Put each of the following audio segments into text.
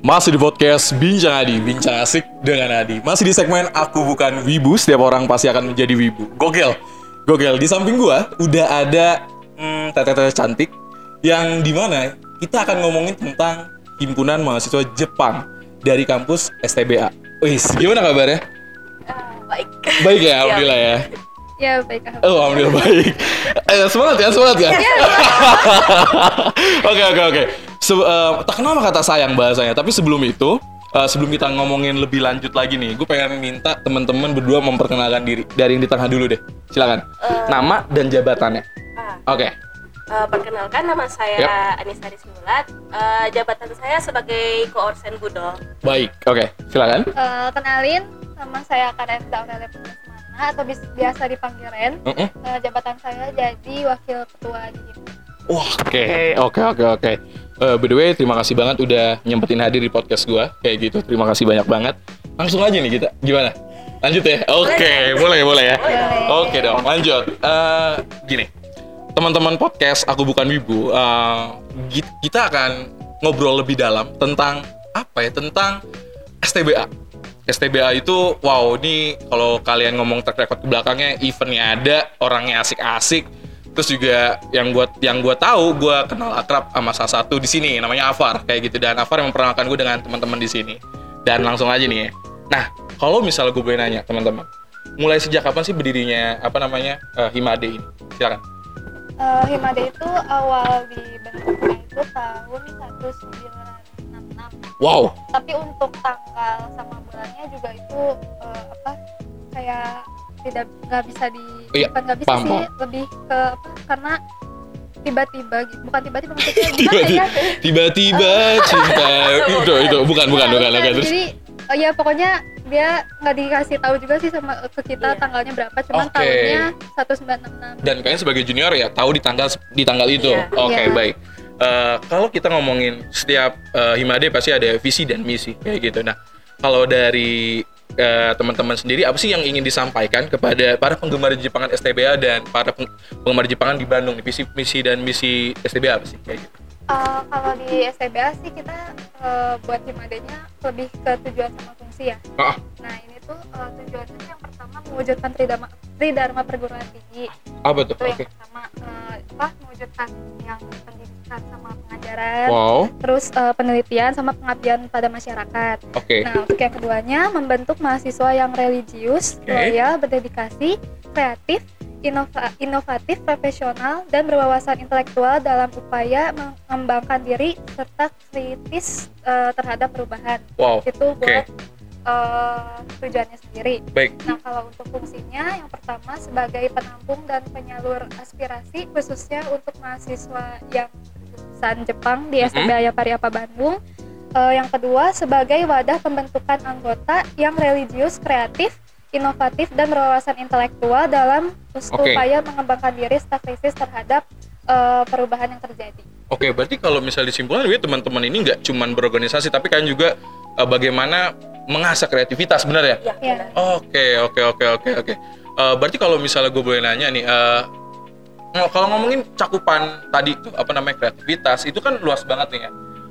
Masih di podcast Bincang Adi, Bincang Asik dengan Adi. Masih di segmen Aku Bukan Wibu, setiap orang pasti akan menjadi wibu. Gokil, gokil. Di samping gua udah ada hmm, teteh-teteh cantik yang di mana kita akan ngomongin tentang himpunan mahasiswa Jepang dari kampus STBA. Wih, gimana kabarnya? Ah, baik. Baik ya, alhamdulillah ya. Ya baik. alhamdulillah. Oh, alhamdulillah baik. Eh, semangat ya, semangat ya. Oke, oke, oke. Se- eh, tak kenal maka kata sayang bahasanya. Tapi sebelum itu, eh, sebelum kita ngomongin lebih lanjut lagi nih, gue pengen minta teman-teman berdua memperkenalkan diri. Dari yang di tengah dulu deh. Silakan. Nama dan jabatannya. Ah, Oke. eh, perkenalkan nama saya Yap. Anissa Rismulat. Eh, jabatan saya sebagai koorsen Budol. Baik. Oke, silakan. Eh, kenalin, nama saya Karenza Aurelia Putusmana atau biasa dipanggil Ren. Mm-mm. Eh, jabatan saya jadi wakil ketua di. Wah, Oke, oke, oke, oke. Eh, by the way, terima kasih banget udah nyempetin hadir di podcast gua. Kayak gitu, terima kasih banyak banget. Langsung aja nih kita, gimana? Lanjut ya? Oke, boleh, boleh ya? Oke dong, lanjut. Eh, gini, teman-teman podcast Aku Bukan Wibu, eh, gi- kita akan ngobrol lebih dalam tentang apa ya? Tentang STBA. STBA itu, wow, ini kalau kalian ngomong track record ke belakangnya, eventnya ada, orangnya asik-asik, terus juga yang buat yang gue tahu, gue kenal akrab sama salah satu di sini, namanya Afar, kayak gitu. Dan Afar yang memperkenalkan gue dengan teman-teman di sini. Dan langsung aja nih ya. Nah, kalau misalnya gue boleh nanya, teman-teman, mulai sejak kapan sih berdirinya apa namanya eh, Himade ini? Silakan. Eh, Himade itu awal dibentuknya itu tahun 1966. Wow, Tapi untuk tanggal sama bulannya juga itu eh, apa kayak tidak nggak bisa di Iya, bukan nggak bisa paham, sih paham. lebih ke apa karena tiba-tiba gitu bukan tiba-tiba maksudnya gimana tiba-tiba, ya tiba-tiba cinta itu itu bukan bukan bukan terus jadi oh ya pokoknya dia nggak dikasih tahu juga sih sama ke kita Iya. tanggalnya berapa cuman Oke. tahunnya 1966 dan kalian sebagai junior ya tahu di tanggal di tanggal itu. Iya. Oke, Iya. baik. Eh, kalau kita ngomongin setiap eh, Himade pasti ada visi dan misi kayak gitu. Nah, kalau dari eh, teman-teman sendiri apa sih yang ingin disampaikan kepada para penggemar Jepangan STBA dan para peng- penggemar Jepangan di Bandung nih? Visi misi dan misi STBA apa sih kayak gitu? Eh, kalau di STBA sih kita eh, buat himadenya lebih ke tujuan sama fungsi ya Ah, nah ini tuh eh, tujuannya yang pertama mewujudkan tridharma tridharma perguruan tinggi apa tuh? itu yang Oke. pertama eh, mewujudkan yang pendidikan sama pengajaran Wow. terus eh, penelitian sama pengabdian pada masyarakat Oke. Nah, untuk yang keduanya membentuk mahasiswa yang religius, Oke. loyal, berdedikasi, kreatif, inova- inovatif, profesional, dan berwawasan intelektual dalam upaya mengembangkan diri serta kritis eh, terhadap perubahan. Wow. Itu buat eh, tujuannya sendiri. Baik. Nah, kalau untuk fungsinya, yang pertama sebagai penampung dan penyalur aspirasi, khususnya untuk mahasiswa yang jurusan Jepang di Mhm. STBA Pariapa Bandung. Eh, yang kedua, sebagai wadah pembentukan anggota yang religius, kreatif, inovatif, dan berwawasan intelektual dalam upaya mengembangkan diri serta krisis terhadap eh, perubahan yang terjadi. Oke, berarti kalau misalnya disimpulkan, jadi teman-teman ini nggak cuman berorganisasi, tapi kan juga eh, bagaimana mengasah kreativitas, benar ya? Ya, Ya. Oke, oke, oke, oke, oke. Eh, berarti kalau misalnya gue boleh nanya nih, eh, ng- kalau ngomongin cakupan tadi itu apa namanya kreativitas, itu kan luas banget nih ya.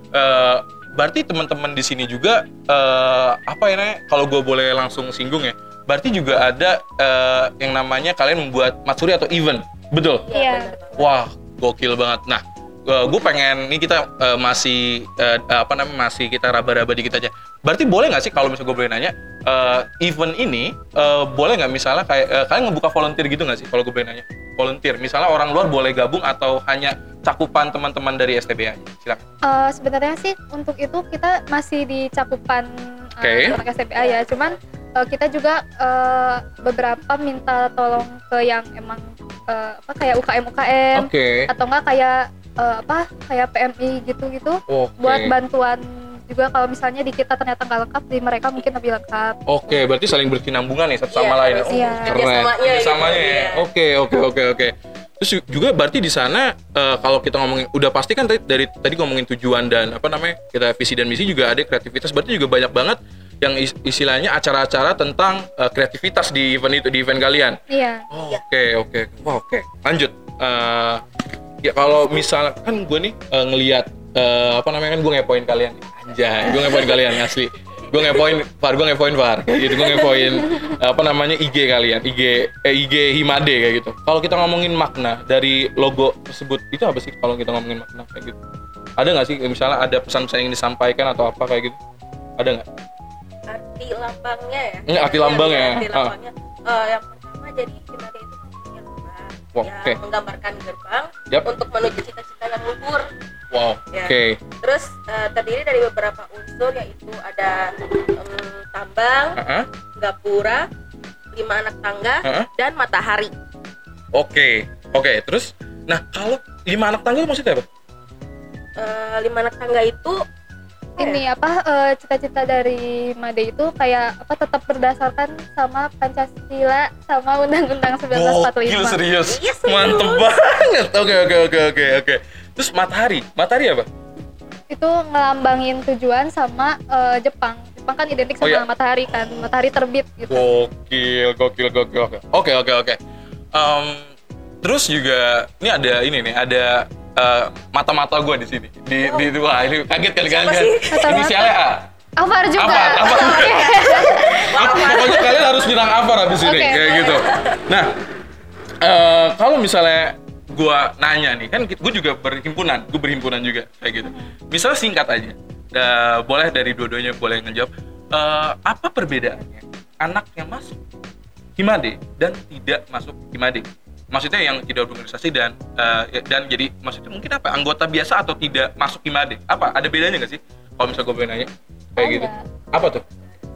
Eh, berarti teman-teman di sini juga eh, apa ya namanya? Kalau gue boleh langsung singgung ya, berarti juga ada eh, yang namanya kalian membuat matsuri atau event, betul? Iya. Wah, gokil banget. Nah, gue pengen ini kita eh, masih eh, apa namanya masih kita raba-raba dikit aja. Berarti boleh nggak sih kalau misalnya gue boleh nanya eh, event ini eh, boleh nggak misalnya kayak eh, kalian ngebuka volunteer gitu nggak sih kalau gue boleh nanya? Volunteer, misalnya orang luar boleh gabung atau hanya cakupan teman-teman dari STBA? Silakan. Eh, sebenarnya sih untuk itu kita masih di cakupan uh, anak STBA ya cuman eh, kita juga eh, beberapa minta tolong ke yang emang eh, apa kayak UKM UKM Oke. atau enggak kayak eh, apa kayak PMI gitu gitu Oke. buat bantuan juga kalau misalnya di kita ternyata nggak lengkap di mereka mungkin lebih lengkap Oke, berarti saling berkesinambungan nih satu sama Iya, lain. Oh, iya. keren. Kerjasamanya gitu, Kerjasamanya ya. iya. Oke, oke, oke, oke. Terus juga berarti di sana eh, kalau kita ngomongin udah pasti kan tadi dari tadi ngomongin tujuan dan apa namanya kita visi dan misi juga ada kreativitas berarti juga banyak banget yang is- istilahnya acara-acara tentang eh, kreativitas di event itu di event kalian. iya Oh, Oke oke, wah oke. Lanjut. Eh, ya kalau misal kan gue nih eh, ngelihat eh, apa namanya kan gue ngepoin kalian. Anjay gue ngepoin kalian asli. Gue ngepoin Far gue ngepoin Far gitu. Gue ngepoin apa namanya IG kalian. IG eh, IG Himade kayak gitu. Kalau kita ngomongin makna dari logo tersebut itu apa sih kalau kita ngomongin makna kayak gitu? Ada nggak sih misalnya ada pesan-pesan yang disampaikan atau apa kayak gitu? Ada nggak? Arti lambangnya ya? Ini arti lambangnya, arti ah. lambangnya Eh, yang Wah, yang oke. menggambarkan gerbang Yap. untuk menuju cita-cita yang luhur wow Ya. oke terus eh, terdiri dari beberapa unsur yaitu ada em, tambang Heeh. gapura lima anak tangga Heeh. dan matahari oke oke terus nah kalau lima anak tangga itu maksudnya apa Eh, lima anak tangga itu apa ini apa eh, cita-cita dari Made itu kayak apa tetap berdasarkan sama Pancasila sama Undang-Undang 1945. Gokil serius. Iya, serius. Mantep banget. Oke oke oke oke oke. Terus matahari, matahari apa? Itu ngelambangin tujuan sama eh, Jepang. Jepang kan identik Oh, sama iya. matahari kan, matahari terbit gitu. Gokil, gokil, gokil. Oke, oke, oke. terus juga ini ada ini nih, ada eh, mata-mata gue di sini. Di di itu wah ini kaget kali kalian kan. Inisialnya A. Afar juga. Afar, Afar. Apa, pokoknya kalian harus bilang Afar habis ini kayak gitu. Nah, eh, kalau misalnya gua nanya nih, kan gue juga berhimpunan, gue berhimpunan juga kayak gitu. Misalnya singkat aja, Eh, boleh dari dua-duanya boleh ngejawab. Eh, apa perbedaannya anak yang masuk Himade dan tidak masuk Himade? Maksudnya yang tidak berorganisasi dan ya- dan jadi maksudnya mungkin apa anggota biasa atau tidak masuk Himade? Apa ada bedanya nggak sih? Kalau misalnya gue boleh nanya kayak Ada. gitu. Apa tuh?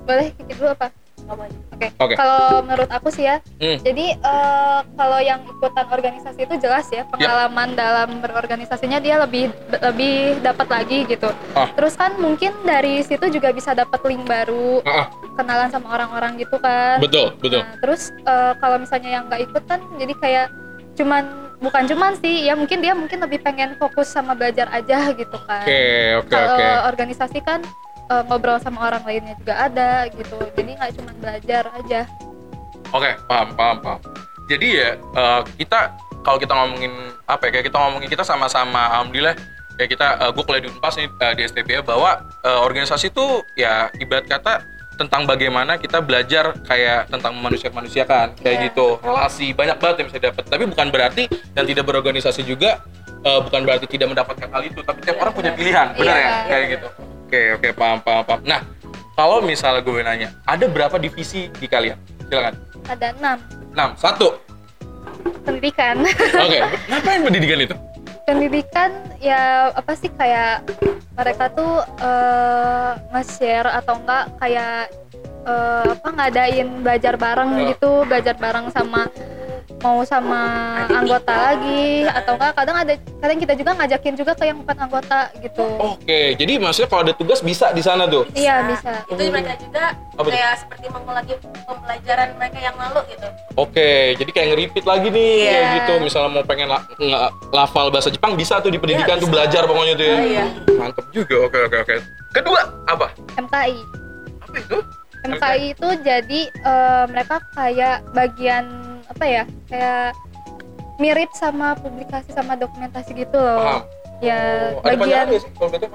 Boleh Kiki dulu apa? Oke. Oke. Kalau menurut aku sih ya, Hmm. jadi eh, kalau yang ikutan organisasi itu jelas ya pengalaman dalam berorganisasinya dia lebih lebih dapat lagi gitu. Ah. Terus kan mungkin dari situ juga bisa dapat link baru, Ah, ah, kenalan sama orang-orang gitu kan. betul, betul. Nah, terus eh, kalau misalnya yang nggak ikut kan jadi kayak cuman bukan cuman sih ya mungkin dia mungkin lebih pengen fokus sama belajar aja gitu kan. Oke, oke, Kalau oke. organisasi kan eh, ngobrol sama orang lainnya juga ada gitu. Jadi nggak cuman belajar aja. Oke, paham, paham, paham. Jadi ya eh, kita kalau kita ngomongin apa ya? Kayak kita ngomongin kita sama-sama alhamdulillah kayak kita gue kuliah di Unpas nih eh, di STP ya bahwa eh, organisasi itu ya ibarat kata tentang bagaimana kita belajar kayak tentang manusia manusia kan kayak Iya. gitu relasi banyak banget yang bisa dapat tapi bukan berarti yang tidak berorganisasi juga eh, bukan berarti tidak mendapatkan hal itu tapi tiap orang punya pilihan benar Iya. ya kayak gitu oke oke paham paham paham nah kalau misalnya gue nanya ada berapa divisi di kalian silakan Ada enam 6. Satu. pendidikan. Oke. Ngapain pendidikan itu? pendidikan ya apa sih kayak mereka tuh eh, nge-share atau enggak kayak eh, apa ngadain belajar bareng Oh. gitu belajar bareng sama mau sama anggota lagi atau enggak kadang ada kadang kita juga ngajakin juga ke yang bukan anggota gitu Oke. Jadi maksudnya kalau ada tugas bisa di sana tuh. iya bisa itu mereka juga Apa kayak seperti mengulangi pembelajaran mereka yang lalu gitu Oke. Jadi kayak nge-repeat lagi nih Iya. kayak gitu. Misalnya mau pengen la- lafal bahasa Jepang bisa tuh di pendidikan Iya, tuh bisa. belajar pokoknya tuh ya. Oh, iya. Mantep juga. Oke oke oke. Kedua apa? MKI Apa itu? MKI itu jadi eh, mereka kayak bagian apa ya kayak mirip sama publikasi sama dokumentasi gitu loh Paham. ya Oh, bagian nggak sih kalau gitu?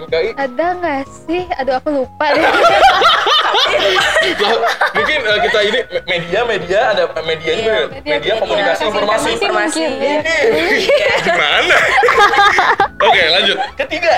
LKI? ada nggak sih aduh aku lupa deh Lah, mungkin eh, kita ini me- media media ada media juga Iya, ya? media- media komunikasi media informasi informasi ya. Gimana? Oke lanjut. Ketiga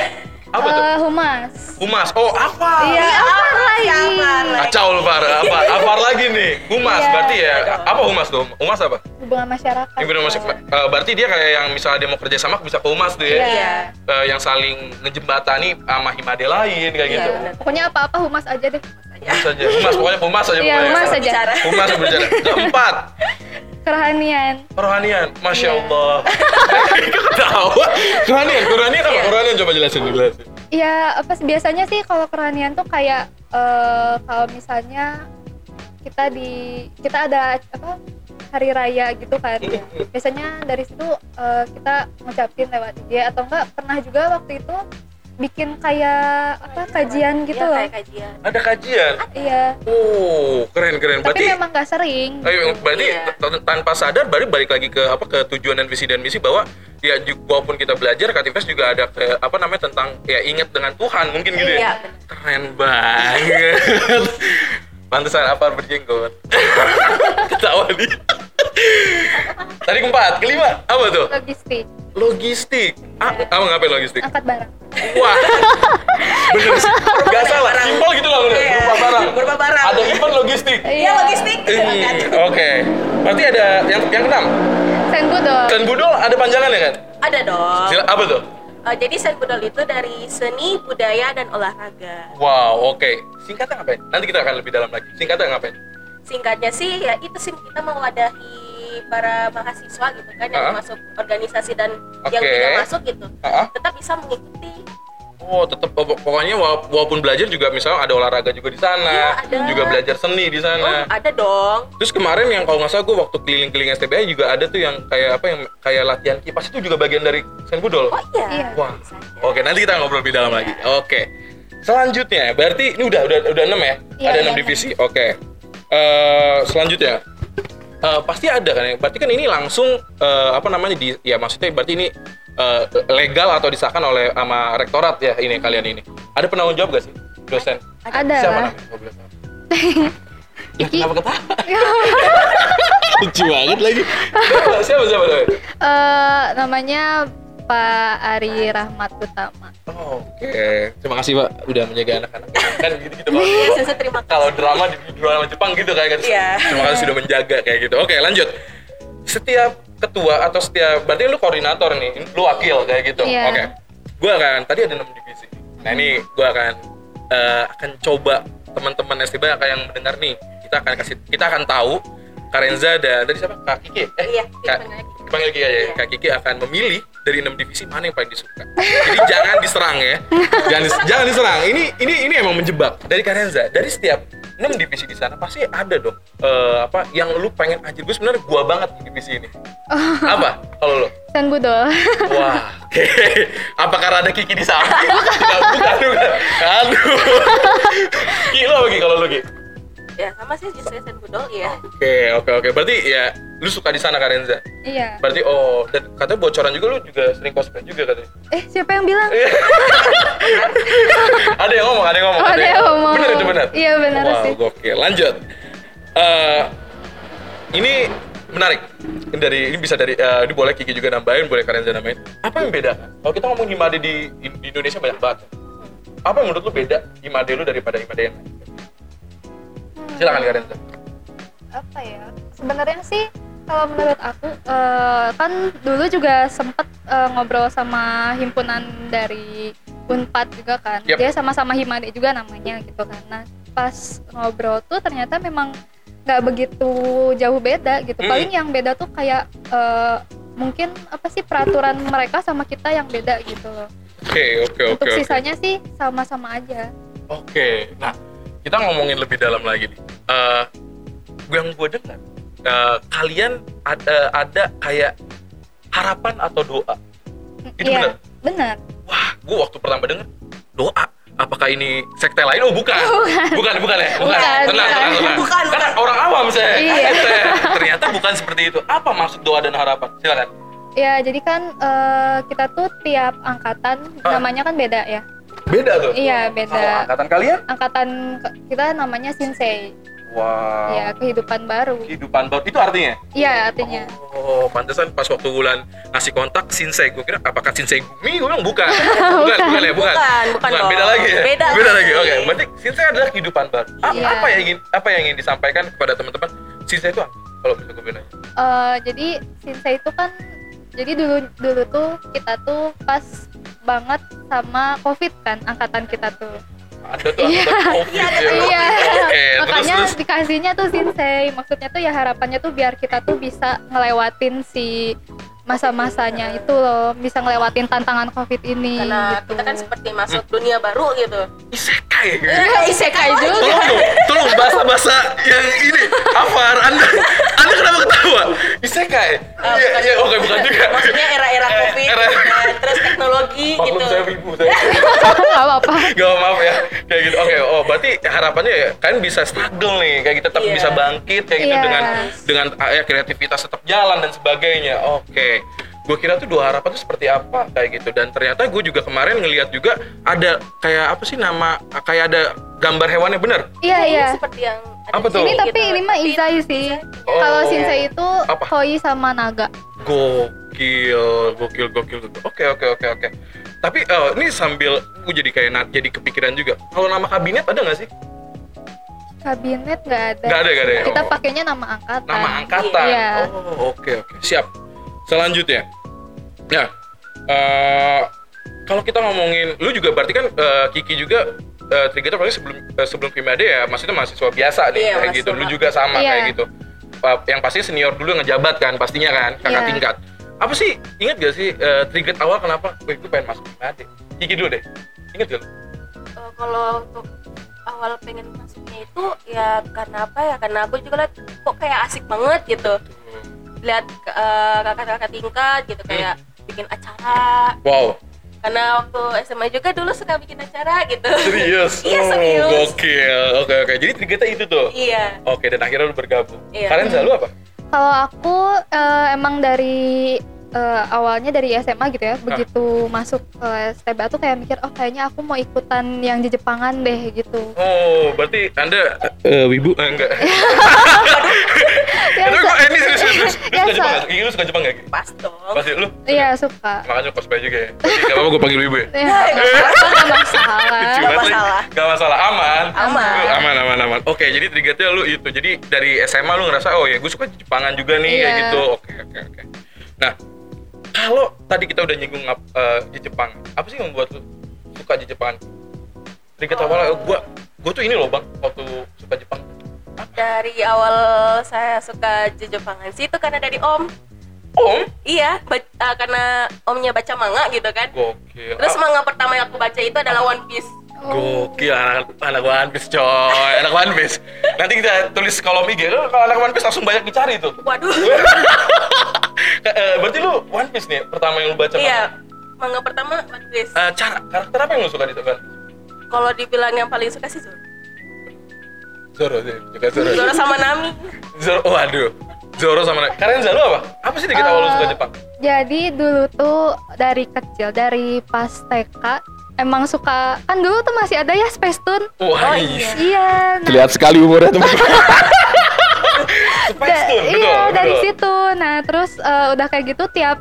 apa tuh? Eh, humas Humas. Oh apa? iya apa lagi Siapa? Kacau lu Far. Apa? Apa lagi nih? Humas Iya. berarti ya. Apa humas tuh? Humas apa? hubungan masyarakat Ini bener masuk. eh, berarti dia kayak yang misalnya dia mau kerja sama bisa ke humas tuh ya. Iya. Eh, yang saling ngejembatani sama himade lain kayak Iya, gitu. pokoknya apa-apa humas aja deh Humas aja. Humas pokoknya humas aja Iya, pokoknya. humas aja. Humas berjalan. Keempat, kerohanian kerohanian. Masya Iya. Allah. Ketawa. Kerohanian, kerohanian apa? Iya. Kerohanian coba jelasin, jelasin. ya apa sih biasanya sih kalau kerohanian tuh kayak eh, kalau misalnya kita di kita ada apa hari raya gitu kan biasanya dari situ eh, kita ngucapin lewat IG atau enggak pernah juga waktu itu bikin kayak apa kajian gitu Iya, loh. kayak kajian. Ada kajian. iya. Oh, keren keren. tapi Berarti memang nggak sering. Eh, berarti Iya. tanpa sadar berarti balik lagi ke apa ke tujuan dan visi dan misi bahwa ya walaupun kita belajar Katifes juga ada ke, apa namanya tentang ya ingat dengan Tuhan mungkin gitu Iya, ya keren banget. pantesan apa berjenggot. Ketawa nih. Tadi keempat kelima apa tuh? Logistik logistik ah, kamu ngapain logistik angkat barang wah bener sih gak salah simpel gitu lah bener Iya. berupa barang Berupa barang. ada event logistik Iya logistik. Hmm, Oke, berarti ada yang yang keenam. sen budol Dan budol ada panjangan ya kan? Ada dong. Sila, apa tuh? Eh, jadi sen budol itu dari seni, budaya, dan olahraga. Wow, oke. Singkatnya ngapain? Nanti kita akan lebih dalam lagi. Singkatnya ngapain? Singkatnya sih ya itu sih kita mewadahi para mahasiswa gitu kan yang Ah. masuk organisasi dan yang Oke. tidak masuk gitu Ah, ah. tetap bisa mengikuti Oh, tetap pokok- pokoknya wala- walaupun belajar juga misalnya ada olahraga juga di sana, Iya, ada. juga belajar seni di oh sana. ada dong Terus kemarin yang kalau nggak salah gue waktu keliling-keliling STBA juga ada tuh yang kayak apa yang kayak latihan kipas itu juga bagian dari sen budol. oh iya, Iya. Wah. Oke, nanti kita ngobrol lebih dalam lagi. Oke. Selanjutnya, berarti ini udah udah udah 6 ya? Iya, ada iya, 6 enam. divisi. Oke. Eh selanjutnya eh, pasti ada kan ya. Berarti kan ini langsung eh, apa namanya di ya maksudnya berarti ini eh, legal atau disahkan oleh sama rektorat ya ini kalian ini. Ada penanggung jawab gak sih dosen? ada Siapa lah namanya? Ya, kenapa ketawa? Lucu banget lagi. Siapa siapa siapa? siapa? Eh, namanya Pak Ari Rahmat Utama Oh, Oke, terima kasih Pak udah menjaga anak-anak. Kan gitu gitu Pak. Iya, Sensei, terima kasih. Kalau drama di drama Jepang gitu kayak gitu. Iya. Terima kasih sudah menjaga kayak gitu. Oke, lanjut. Setiap ketua atau setiap berarti lu koordinator nih, lu wakil kayak gitu. Iya. Oke. Gua akan tadi ada 6 divisi. Nah, ini gua akan eh, akan coba teman-teman STB yang mendengar nih, kita akan kasih kita akan tahu Karenza dan tadi siapa? Kak Kiki. Eh, Iya, Kak, panggil Kiki. panggil Kiki aja. ya. Iya. Kak Kiki akan memilih dari enam divisi mana yang paling disuka. Jadi jangan diserang ya. Jangan dis- jangan diserang. Ini ini ini emang menjebak. Dari Karenza, dari setiap enam divisi di sana pasti ada dong eh, apa yang lu pengen aja gue sebenarnya gua banget di divisi ini. Apa kalau lu? sen budol Wah, oke. Apa karena ada Kiki di samping? bukan, bukan, bukan. Aduh. Ki, apa Ki kalau lu Ki? Ya sama sih justru sen budol ya Oke, oke, oke. Berarti ya lu suka di sana Karenza. iya Berarti oh, dan katanya bocoran juga lu juga sering cosplay juga katanya. eh siapa yang bilang ada yang ngomong, ada yang ngomong. Oh, ada yang ngomong. Bener itu benar. Iya, benar wow, sih. Gokil. Lanjut. Eh, ini menarik. Ini dari ini bisa dari eh, ini boleh Kiki juga nambahin, boleh Karenza nambahin. Apa yang beda? Kalau kita ngomong Himade di, di Indonesia banyak banget. Apa yang menurut lu beda Himade lu daripada Himade yang lain? Silakan Karenza. apa ya sebenarnya sih kalau menurut aku eh, kan dulu juga sempet eh, ngobrol sama himpunan dari Unpad juga kan Yap. dia sama-sama Himade juga namanya gitu kan nah pas ngobrol tuh ternyata memang nggak begitu jauh beda gitu Hmm. paling yang beda tuh kayak eh, mungkin apa sih peraturan mereka sama kita yang beda gitu loh Oke, oke, oke. untuk sisanya sih sama-sama aja Oke, nah kita ngomongin lebih dalam lagi nih. Eh, yang gue dengar, eh, kalian ada ada kayak harapan atau doa. Itu Iya, benar? benar Wah, gue waktu pertama denger doa. Apakah ini sekte lain? Oh bukan, bukan, bukan ya, bukan. Bukan, tenang, bukan. tenang, tenang. Bukan, Karena bukan. orang awam saya. Iya. Saya. Ternyata bukan seperti itu. Apa maksud doa dan harapan? Silakan. Ya, jadi kan eh, kita tuh tiap angkatan Ah. namanya kan beda ya. Beda tuh. Iya, Kalau beda. angkatan kalian? Angkatan kita namanya Shinsei. Wow. Ya, kehidupan baru. Kehidupan baru itu artinya? Iya, artinya. Oh, pantesan pas waktu bulan ngasih kontak Shinsei, gue kira apakah Shinsei Gumi? Gue bilang bukan. bukan, bukan ya, bukan. Bukan, bukan dong. Beda lagi ya? Beda. lagi. Oke, berarti Shinsei adalah kehidupan baru. A- Iya. Apa yang ingin apa yang ingin disampaikan kepada teman-teman? Shinsei itu apa? Kalau bisa gue bilang. Eh, jadi Shinsei itu kan jadi dulu dulu tuh kita tuh pas banget sama Covid kan angkatan kita tuh. Ada tuh Iya. COVID Iya, ya. Iya. Oke, terus Makanya terus. dikasihnya tuh Shinsei. Maksudnya tuh ya harapannya tuh biar kita tuh bisa ngelewatin si masa-masanya itu loh, bisa ngelewatin tantangan Covid ini karena gitu. kita kan seperti masuk dunia baru gitu Isekai. Ya, isekai juga. Tolong dong, tolong bahasa-bahasa yang ini. Afar, Anda, Anda kenapa ketawa? Isekai. Ah, Iya, iya, oke bukan juga. maksudnya era-era Eh, covid era- nah, teknologi Maklum gitu saya ibu saya. Gak apa-apa. Gak maaf ya kayak gitu. Oke, oh berarti harapannya ya kalian bisa struggle nih, kayak gitu tetap Iya. bisa bangkit kayak gitu Iya. dengan dengan ah, ya kreativitas tetap jalan dan sebagainya. Oke. gue kira tuh dua harapan tuh seperti apa kayak gitu dan ternyata gue juga kemarin ngelihat juga ada kayak apa sih nama kayak ada gambar hewannya bener Iya iya. seperti yang ada Apa di tuh? Ini sini tapi gitu. ini mah Izai sih. Oh. Kalau Shinsei itu Apa? Koi sama Naga. gokil gokil gokil gokil. oke oke oke oke tapi eh, ini sambil gue jadi kayak jadi kepikiran juga kalau nama kabinet ada nggak sih Kabinet nggak ada. Nggak ada, nggak ada ya? Kita Oh. pakainya nama angkatan. nama angkatan Iya. oh oke oke siap selanjutnya ya eh, kalau kita ngomongin lu juga berarti kan eh, Kiki juga uh, Trigger paling sebelum eh, sebelum Kimade ya maksudnya mahasiswa biasa nih Iya, kayak mahasiswa gitu lu mahasiswa. juga sama Iya. kayak gitu Uh, yang pasti senior dulu yang ngejabat kan pastinya kan kakak Iya. tingkat apa sih? Ingat gak sih uh, trigger awal kenapa gue gue pengen masuk Kimade Kiki dulu deh. Ingat gak lu? Eh, kalau untuk awal pengen masuknya itu ya karena apa ya? Karena aku juga liat kok kayak asik banget gitu. Lihat eh, kakak-kakak tingkat gitu kayak bikin acara. Wow. Karena waktu SMA juga dulu suka bikin acara gitu. Serius? Iya, Oh, serius. gokil. Oke oke. Jadi triggernya itu tuh? Iya. Oke dan akhirnya lu bergabung. Iya. kalian selalu apa? Kalau aku eh, emang dari eh, awalnya dari SMA gitu ya, begitu masuk ke STBA tuh kayak mikir, oh kayaknya aku mau ikutan yang di Jepangan deh gitu. Oh, berarti Anda eh wibu eh, enggak. Ya, Tapi kok eh, ini serius serius. Ya, suka Jepang? Gigi lu suka Jepang? Gigi? pas dong Pasti lu. Iya suka. Makanya cosplay juga ya. Enggak apa-apa gue panggil wibu ya. Ya, nggak masalah. Nggak masalah. Enggak masalah, aman. Aman. Aman aman aman. Oke, jadi triggernya lu itu. Jadi dari SMA lu ngerasa oh ya gue suka Jepangan juga nih kayak Iya. gitu. Oke oke oke. Nah, kalau tadi kita udah nyinggung eh, di Jepang, apa sih yang membuat lu suka di Jepang? Trigger awalnya gue gue tuh ini loh bang waktu suka Jepang. dari awal saya suka Jepangan sih itu karena dari om Om, iya ba- eh, karena omnya baca manga gitu kan gokil. terus Ah, manga pertama yang aku baca itu adalah One Piece. Gokil anak anak One Piece coy, anak One Piece. Nanti kita tulis kolom IG lu kalau anak One Piece langsung banyak dicari tuh. waduh Eh, berarti lu One Piece nih pertama yang lu baca. iya manga pertama One Piece Eh, cara karakter apa yang lu suka di One kalau dibilang yang paling suka sih Zoro Zoro sih, juga Zoro. Zoro sama Nami Zoro, waduh. Zoro sama kalian Zoro apa? Apa sih dikit awal lu suka Eh, Jepang? Jadi dulu tuh dari kecil, dari pas TK emang suka kan dulu tuh masih ada ya Space Tune. Wah, oh iya Iya. nah, Terlihat sekali umurnya teman-teman. Space da- Tune, betul. iya dari betul. situ. Nah terus eh, udah kayak gitu tiap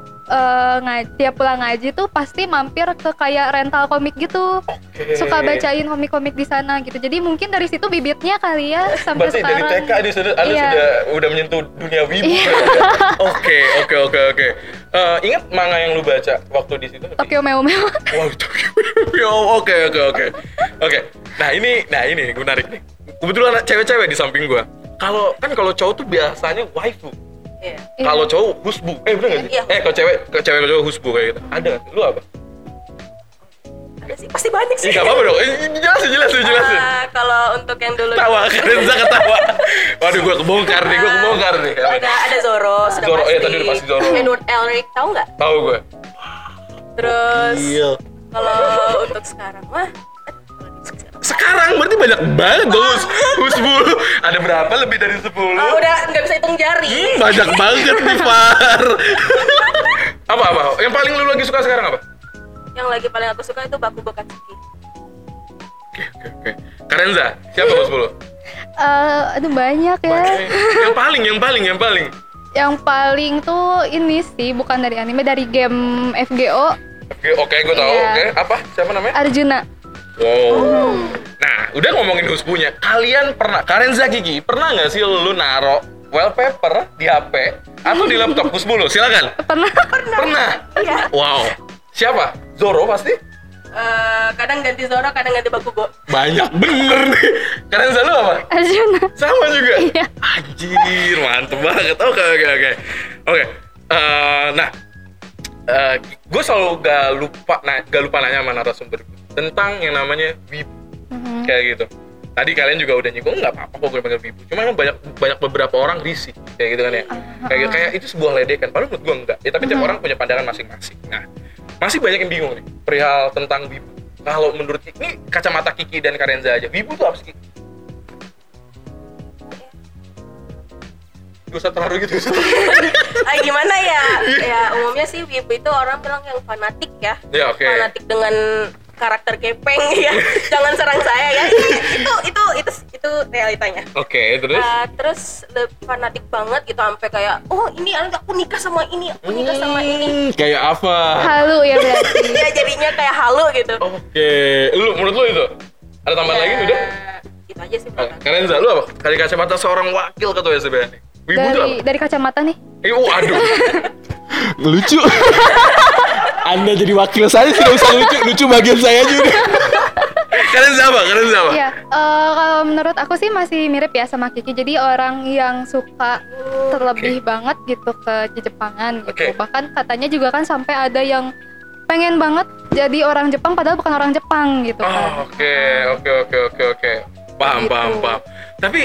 ngaji, tiap pulang ngaji tuh pasti mampir ke kayak rental komik gitu. Oke. Suka bacain komik-komik di sana gitu. Jadi mungkin dari situ bibitnya kali ya sampai Berarti dari sekarang. TK dia sudah, Anda Iya. sudah udah menyentuh dunia wibu. Iya. Oke, oke, oke, oke. Eh, ingat manga yang lu baca waktu di situ? Tokyo Mew Mew. Wow, Tokyo. Yo, oke, oke, oke. Oke. Nah, ini nah ini menarik nih. Kebetulan ada cewek-cewek di samping gua. Kalau kan kalau cowok tuh biasanya waifu. Iya Iya. Kalau cowok husbu. Eh, bener nggak sih? Iya. Eh, kalau cewek, kalau cewek kalau cowok husbu kayak gitu. Ada. Lu apa? ada sih pasti banyak Ih, sih enggak apa-apa dong. Eh, jelasin, jelasin, jelasin. Ah, kalau untuk yang dulu Tawa, Renza ketawa. Waduh, gua kebongkar nih, gua kebongkar nih. ada ada Zoro sudah Zoro, pasti iya, tadi udah pasti Zoro. Edward Elric tahu nggak Tahu gue. terus Iya. kalau untuk sekarang mah sekarang banyak banget dong hus, husbu. Ada berapa lebih dari 10? Ah, udah nggak bisa hitung jari Hmm, banyak banget nih Far. apa apa? Yang paling lu lagi suka sekarang apa? yang lagi paling aku suka itu Bakugo Katsuki Oke oke oke. Karenza, siapa bos lu? Eh, aduh banyak ya. yang paling, yang paling, yang paling. Yang paling tuh ini sih bukan dari anime, dari game FGO Oke, oke, gue tahu. Iya. Oke, apa? Siapa namanya? Arjuna. Wow. Nah, udah ngomongin husbunya. Kalian pernah, Karenza Gigi, pernah nggak sih lu naro wallpaper di HP atau di laptop husbu lu? Silakan. Pernah? Pernah. iya Wow. Siapa? Zoro pasti? Eh, kadang ganti Zoro kadang ganti Bakugo Banyak bener nih. Karenza lu apa? Arjuna. Sama juga. Iya. Anjir, mantep banget. Oke, oke, oke. Oke. eh, nah, gue selalu gak lupa, nah, gak lupa nanya sama narasumber tentang yang namanya wibu Mhm. kayak gitu. Tadi kalian juga udah nyinggung nggak apa-apa kok gue panggil wibu. Cuma kan banyak banyak beberapa orang risih kayak gitu kan ya. Kayak gitu, kayak itu sebuah ledekan. Padahal menurut gue enggak. Ya, tapi tiap orang punya pandangan masing-masing. Nah, masih banyak yang bingung nih perihal tentang wibu. Kalau menurut ini kacamata Kiki dan Karenza aja, wibu tuh apa sih? Kiki? gak usah terharu gitu ah, gimana ya ya umumnya sih wibu itu orang bilang yang fanatik ya ya oke fanatik dengan karakter gepeng ya. Jangan serang saya ya. Itu itu itu itu realitanya. Oke terus? Uh, terus fanatik banget gitu sampai kayak oh ini anak aku nikah sama ini aku nikah sama ini. Hmm, kayak apa? Halu ya berarti. Ya jadinya kayak halu gitu. Oke lu menurut lu itu? Ada tambahan lagi Ya, udah itu aja sih kalian lu apa? Dari kacamata seorang wakil ketua SBN wibu dari dari kacamata nih. Eh waduh. Lucu. Anda jadi wakil saya tidak usah lucu, lucu bagian saya juga. kalian siapa kalian siapa Iya, eh, kalau menurut aku sih masih mirip ya sama Kiki. Jadi orang yang suka terlebih banget gitu ke Jepangan gitu. Oke. Bahkan katanya juga kan sampai ada yang pengen banget jadi orang Jepang padahal bukan orang Jepang gitu Oh, kan. oke oke oke oke oke paham Gitu. paham paham tapi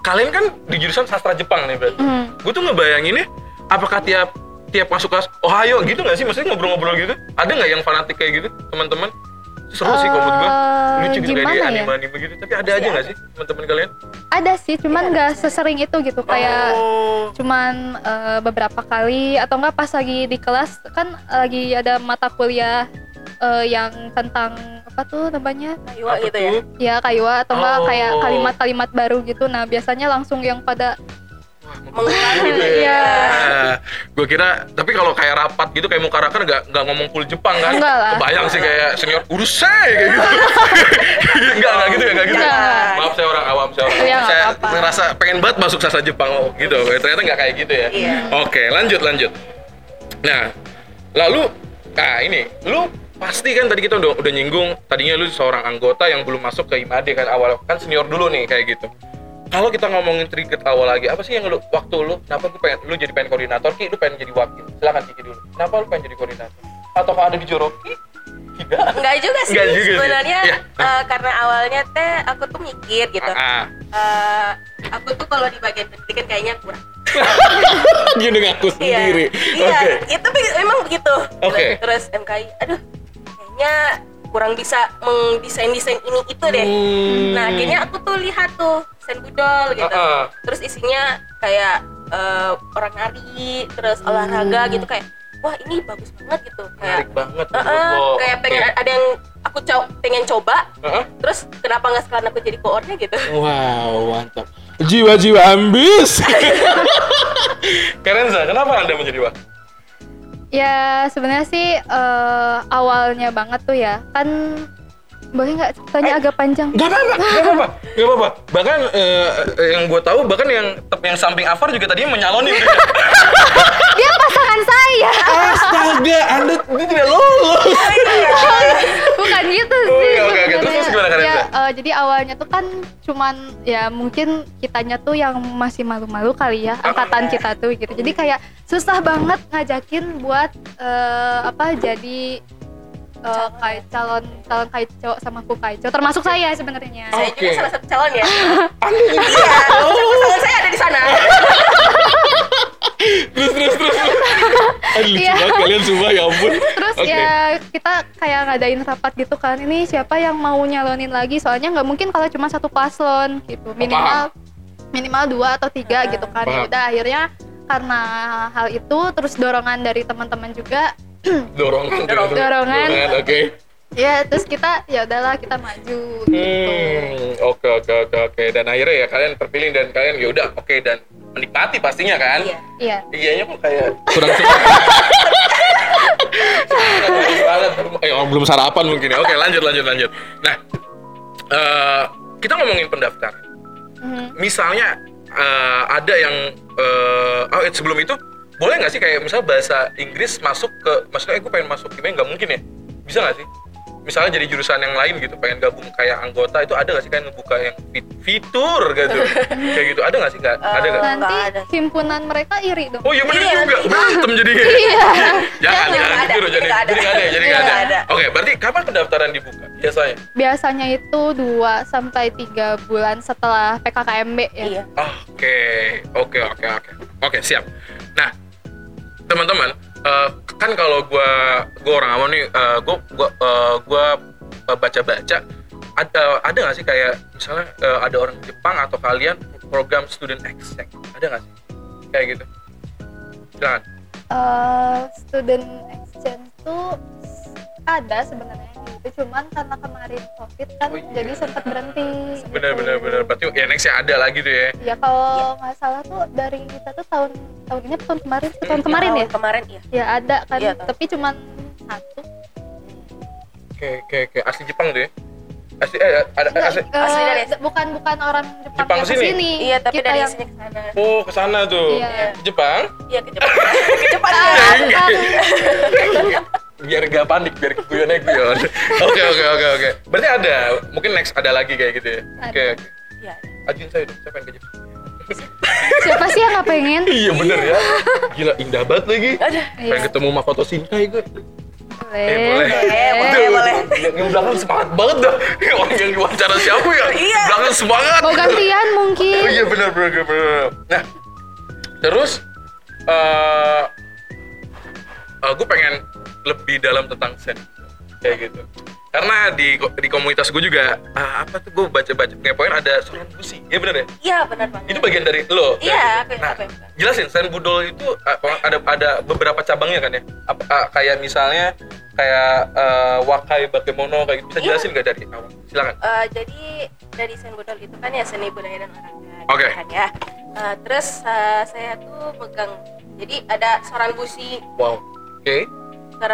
kalian kan di jurusan sastra Jepang nih berarti Hmm. gue tuh ngebayanginnya apakah tiap tiap masuk kelas Ohio gitu nggak sih? Maksudnya ngobrol-ngobrol gitu? Ada nggak yang fanatik kayak gitu teman-teman? Seru sih kalau menurut gue Eh, lucu gitu kayak di gimana ya? anime-anime gitu. Tapi ada aja nggak sih teman-teman kalian? Ada sih, cuman nggak sesering itu gitu. Kayak oh. cuman eh, beberapa kali atau enggak pas lagi di kelas kan lagi ada mata kuliah eh, yang tentang apa tuh namanya? Kayuwa gitu ya? Ya kayuwa atau enggak Oh. kayak kalimat-kalimat baru gitu. Nah biasanya langsung yang pada mengungkapkan gitu gitu Iya. ya. gue kira tapi kalau kayak rapat gitu kayak mukarakan nggak nggak ngomong full Jepang kan? Enggak lah. Kebayang sih kayak senior urusai kayak gitu. enggak enggak gitu ya enggak gitu. Enggak. Maaf saya orang awam saya orang. Iya, awam. nggak saya apa-apa. ngerasa pengen banget masuk sastra Jepang oh, gitu. Ternyata nggak kayak gitu ya. Iya. Oke lanjut lanjut. Nah lalu nah ini lu pasti kan tadi kita udah udah nyinggung tadinya lu seorang anggota yang belum masuk ke IMAD kan awal kan senior dulu nih kayak gitu kalau kita ngomongin trigger awal lagi apa sih yang lu waktu lu kenapa lu pengen lu jadi pengen koordinator? Ki lu pengen jadi wakil. Silakan Kiki dulu. Kenapa lu pengen jadi koordinator? Atau ada dijoroki tidak. Enggak juga sih. Enggak juga sih. sebenarnya Iya. eh, karena awalnya teh aku tuh mikir gitu. Eh, aku tuh kalau di bagian pendidikan kayaknya kurang. Gini ngaku sendiri. Iya, iya, itu be- memang begitu. Oke. Terus MKI, aduh, kayaknya kurang bisa mendesain desain ini itu deh. Hmm. Nah, akhirnya aku tuh lihat tuh desain budol gitu. Ah, ah. Terus isinya kayak eh, orang nari, terus olahraga gitu kayak, wah ini bagus banget gitu. Kayak, menarik banget eh, lo. kayak pengen Oke. ada yang aku co- pengen coba. Heeh. Terus kenapa nggak sekarang aku jadi koornya gitu? Wow, mantap. Jiwa-jiwa ambis. Karenza kenapa anda menjadi wakil ya sebenarnya sih eh, awalnya banget tuh ya kan boleh nggak tanya agak panjang Gak apa-apa, gak apa-apa, gak apa-apa. Bahkan eh, yang gue tahu, bahkan yang yang samping Afar juga tadinya menyalonin. dia pasangan saya Astaga, anda ini tidak lolos. bukan gitu Oh, sih iya, oke, oke. Terus, gimana, Karenza? ya, eh, jadi awalnya tuh kan cuman ya mungkin kitanya tuh yang masih malu-malu kali ya angkatan kita tuh gitu jadi kayak susah banget ngajakin buat eh, apa jadi eh, kayak calon calon kaico sama ku kaico termasuk saya sebenarnya Saya Oke. juga salah satu calon ya. Iya, pasangan saya ada di sana. Terus, terus, terus. Aduh, lucu Iya. banget kalian semua ya ampun. Terus Oke. ya kita kayak ngadain rapat gitu kan ini siapa yang mau nyalonin lagi soalnya nggak mungkin kalau cuma satu paslon gitu minimal minimal dua atau tiga gitu kan ya udah akhirnya karena hal itu terus dorongan dari teman-teman juga Dorongan, dorongan. Dorongan. Oke. ya terus kita ya udahlah kita maju gitu Hmm, oke, oke, oke, oke. Dan akhirnya ya kalian terpilih dan kalian ya udah, oke dan menikmati pastinya kan? Iya. iya Iyanya kok kayak Kurang banget. Eh, oh, belum sarapan mungkin ya. Oke, lanjut, lanjut, lanjut. Nah, eh, kita ngomongin pendaftaran. Mhm. misalnya eh, ada yang eh, oh sebelum itu boleh nggak sih kayak misal bahasa Inggris masuk ke maksudnya aku pengen masuk gimana nggak mungkin ya bisa nggak sih misalnya jadi jurusan yang lain gitu pengen gabung kayak anggota itu ada nggak sih kan ngebuka yang fit- fitur gitu kayak gitu ada nggak sih nggak ada nggak nanti ada. himpunan mereka iri dong Oh iya bener Iya, juga, berantem jadinya. Iya. Jangan, Jangan, gitu ada, loh, jadi nggak ada. jadi nggak ada, ya, jadi nggak ada. ada. Oke, berarti kapan pendaftaran dibuka biasanya? biasanya itu 2 sampai 3 bulan setelah PKKMB ya Iya. Oke, oke, oke, oke, oke, siap. Teman-teman, eh, kan kalau gua gua orang awam nih, eh, gua gua eh, gua eh, baca-baca ada ada nggak sih kayak misalnya eh, ada orang Jepang atau kalian program student exchange? Ada nggak sih? kayak gitu. Silakan. Eh, student exchange tuh ada sebenarnya gitu cuman karena kemarin covid kan Oh, iya. jadi sempat berhenti benar gitu. benar benar berarti ya nextnya ada lagi tuh ya. Ya kalau nggak salah tuh dari kita tuh tahun tahun ini tahun kemarin tahun kemarin Tahun ya? Kemarin ya ya ada kan. Iya, tahu. tapi cuman satu. Oke oke oke asli Jepang tuh ya? Asli eh ada Nggak, asli eh, Asli dari- bukan bukan orang Jepang, Jepang yang sini? ke sini. Iya tapi kita dari yang sini ke sana. Oh ke sana tuh. Iya. Jepang? Iya ke Jepang. Ke Jepang ya. Bukan. biar gak panik biar guyonnya guyon oke oke oke oke berarti ada mungkin next ada lagi kayak gitu ya Ada. oke oke iya ajuin saya dong saya pengen ke Jepang siapa sih yang nggak pengen iya bener ya gila indah banget lagi Aduh. pengen Iya. ketemu Makoto Shinkai gue boleh Eh, boleh. Boleh, boleh, boleh. Yang belakang semangat banget dah. Orang yang diwawancara siapa ya? Iya. Belakang semangat. mau gantian mungkin Oh iya benar benar benar. Nah, terus eh eh, gue pengen lebih dalam tentang sen kayak gitu. Karena di di komunitas gue juga ah, apa tuh gue baca baca ngepoin ada soran busi. Iya benar ya? iya benar banget Itu bagian dari lo. Iya, kayak gitu. aku- Nah, aku jelasin sen budol itu ah, ada ada beberapa cabangnya kan ya? Apa, ah, kayak misalnya kayak eh, wakai bakemono kayak gitu. Bisa Iya. jelasin nggak dari awal? Silakan. Eh, jadi dari sen budol itu kan ya seni budaya dan olahraga Oke. kan ya Eh, terus eh, saya tuh pegang jadi ada soran busi Wow. Oke. soran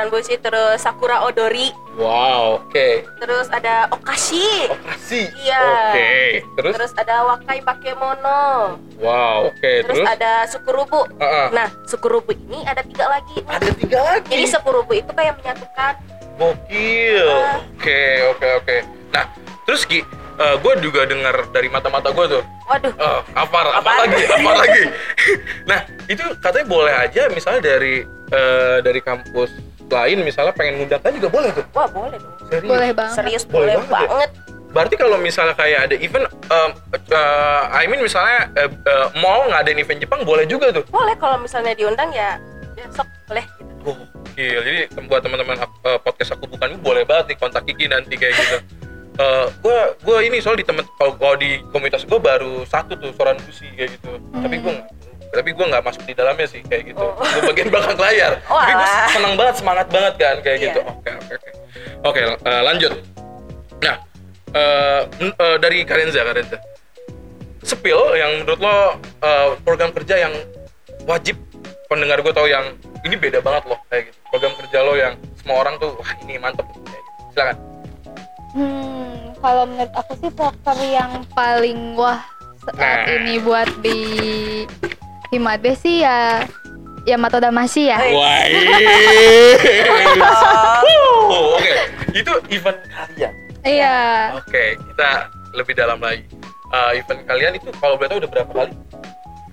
busi terus sakura odori Wow. Oke. terus ada okashi Operasi. Iya. Oke. Terus? terus ada wakai bakemono Wow. Oke. terus, Terus? ada sukurubu Heeh. nah sukurubu ini ada tiga lagi Ada tiga lagi. jadi sukurubu itu kayak menyatukan Gokil. Oke. Oke. Oke. Nah, terus Ki, gue juga dengar dari mata-mata gue tuh. waduh Eh, apa, apa lagi? Apa lagi? nah, itu katanya boleh aja misalnya dari eh, dari kampus lain misalnya pengen ngundang kan juga boleh tuh. wah boleh dong Serius. boleh banget serius Boleh boleh, banget ya? banget, Berarti kalau misalnya kayak ada event, um, uh, I mean misalnya uh, uh, mall ngadain event Jepang boleh juga tuh. boleh kalau misalnya diundang ya besok boleh gitu Gokil. Jadi buat teman-teman uh, podcast aku bukan boleh banget nih kontak Kiki nanti kayak gitu. Uh, gua gua ini soal di temen kalau di komunitas gua baru satu tuh soran busi kayak gitu. Tapi gua nggak- tapi gua nggak masuk di dalamnya sih kayak gitu. Oh. Gua bagian belakang layar. Oh, tapi gua alah. senang banget, semangat banget kan kayak Iya. gitu. Oke oke oke. Oke, uh, lanjut. Nah, uh, uh, dari Karenza Karenza. Sepil yang menurut lo uh, program kerja yang wajib pendengar gue tahu yang ini beda banget loh kayak gitu program kerja lo yang semua orang tuh wah ini mantep kayak gitu. silakan Hmm, kalau menurut aku sih poker yang paling wah saat Nah. ini buat di Himade sih ya Yamato Damashi ya. Hey. wah oh, oke itu event kalian Iya. oke kita lebih dalam lagi Uh, event kalian itu kalau boleh tahu udah berapa kali?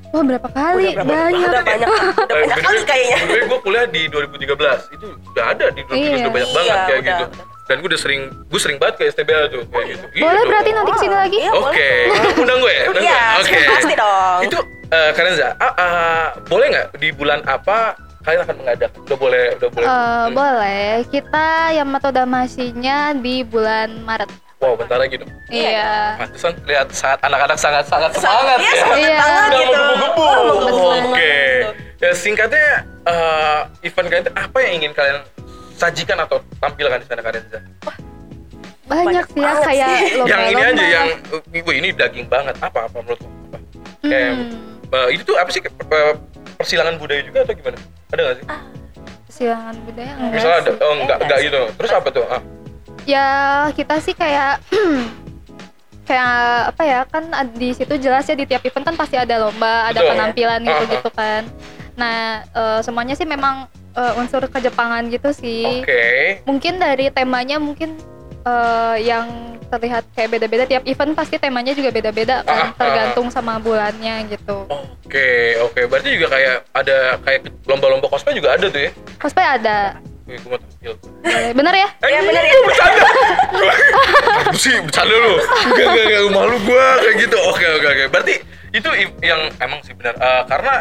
Wah berapa kali? Udah berapa- Banyak. udah banyak udah banyak kali kayaknya gue kuliah di 2013 itu udah ada di 2013 Iya. udah banyak Iya, banget kayak udah, gitu udah. Dan gue udah sering gue sering banget ke STBL tuh kayak gitu Boleh Gitu. berarti nanti ke sini lagi? Iya, Oke, boleh. undang gue ya, undang Iya, gue. Oke. pasti dong. Itu eh Karenza, ah, ah, boleh nggak di bulan apa kalian akan mengadakan? Udah boleh, udah boleh. Eh, Hmm. boleh. Kita Yamato Damasinya di bulan Maret. Wow, bentar lagi dong. Iya. Pantesan lihat saat anak-anak sangat sangat semangat Iya, ya. semangat Iya. banget Udah gitu. menggebu-gebu. Menggebu Oke. banget. Ya singkatnya eh, event kalian apa yang ingin kalian sajikan atau tampilkan di sana Karenza? Banyak Banyak sih ya kayak lomba-lomba. yang ini aja yang wih, ini daging banget. Apa apa menurut lo? Apa? Kayak Hmm, eh, itu tuh apa sih persilangan budaya juga atau gimana? Ada nggak sih? Silangan budaya enggak Misalnya ada, oh enggak, Eh, enggak enggak gitu. Terus apa tuh? Ah, Ya kita sih kayak kayak apa ya kan di situ jelas ya di tiap event kan pasti ada lomba, ada Betul. penampilan Ah, gitu ah. gitu kan. Nah eh, semuanya sih memang eh, unsur kejepangan gitu sih. Oke. Mungkin dari temanya mungkin eh, yang terlihat kayak beda-beda tiap event pasti temanya juga beda-beda Ah, ah. kan tergantung sama bulannya gitu. Oke, oke. Berarti juga kayak ada kayak lomba-lomba cosplay juga ada tuh ya? Cosplay ada. Wih, gue mau tampil. Boleh. Bener ya? Eh, Iya, bener ya. Bercanda. Aku sih bercanda lu. Enggak, enggak, enggak. Malu gua kayak gitu. Oke, oke, oke. Berarti itu yang emang sih benar. Eh, karena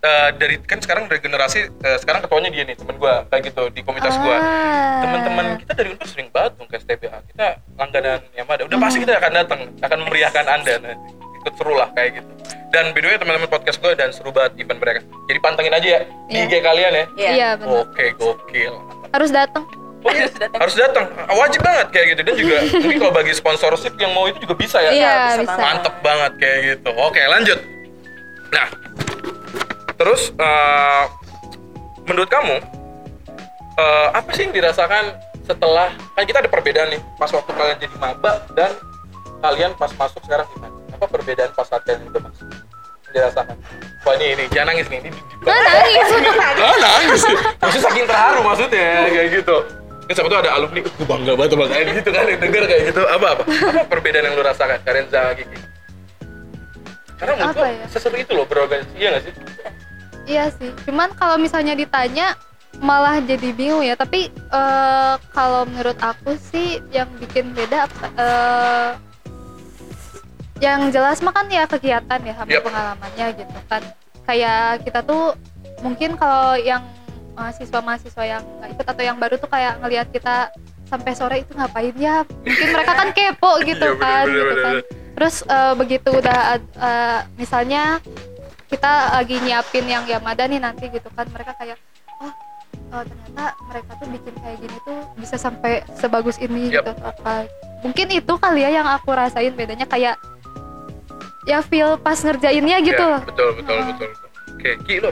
eh, dari kan sekarang dari generasi eh, sekarang ketuanya dia nih temen gua kayak gitu di komunitas gua. Ah. Teman-teman kita dari Unpar sering banget dong ke STBA. Kita langganan Yamada. Udah pasti kita akan datang, akan memeriahkan Anda nanti. Ikut seru lah kayak gitu. Dan by the way teman-teman podcast gue dan seru banget event mereka. Jadi pantengin aja ya di Iya. IG kalian ya. Iya. Iya benar. Oke, gokil. Harus datang. Oh, iya, harus datang. Wajib banget kayak gitu. Dan juga mungkin kalau bagi sponsorship yang mau itu juga bisa ya. Iya bisa bisa. banget. Mantep banget kayak gitu. Oke, lanjut. Nah, terus eh, menurut kamu eh, apa sih yang dirasakan setelah kan kita ada perbedaan nih pas waktu kalian jadi maba dan kalian pas masuk sekarang gimana? Apa perbedaan pas saat kalian udah masuk? Dirasakan. Wah ini ini jangan nangis nih. Ini, nangis. Ah, nangis. Maksudnya saking terharu maksudnya kayak gitu. Kan siapa tuh ada alumni, gue bangga banget sama kalian gitu kan, yang denger kayak gitu. Apa apa? Apa perbedaan yang lu rasakan, Karenza Gigi? Karena menurut gua ya? seseru itu loh berorganisasi, iya gak sih? Iya sih. Cuman kalau misalnya ditanya malah jadi bingung ya. Tapi eh, kalau menurut aku sih yang bikin beda eh, yang jelas mah kan ya kegiatan ya sama Yep. pengalamannya gitu kan. Kayak kita tuh mungkin kalau yang mahasiswa-mahasiswa yang nggak ikut atau yang baru tuh kayak ngelihat kita sampai sore itu ngapain ya mungkin mereka kan kepo gitu Iya, bener, kan bener, gitu bener, kan bener. terus eh, begitu udah eh, misalnya kita lagi nyiapin yang Yamada nih nanti gitu kan mereka kayak oh eh, ternyata mereka tuh bikin kayak gini tuh bisa sampai sebagus ini Yap. gitu apa mungkin itu kali ya yang aku rasain bedanya kayak ya feel pas ngerjainnya gitu Ya, betul, betul, Ah. betul, betul. Oke, Ki lo.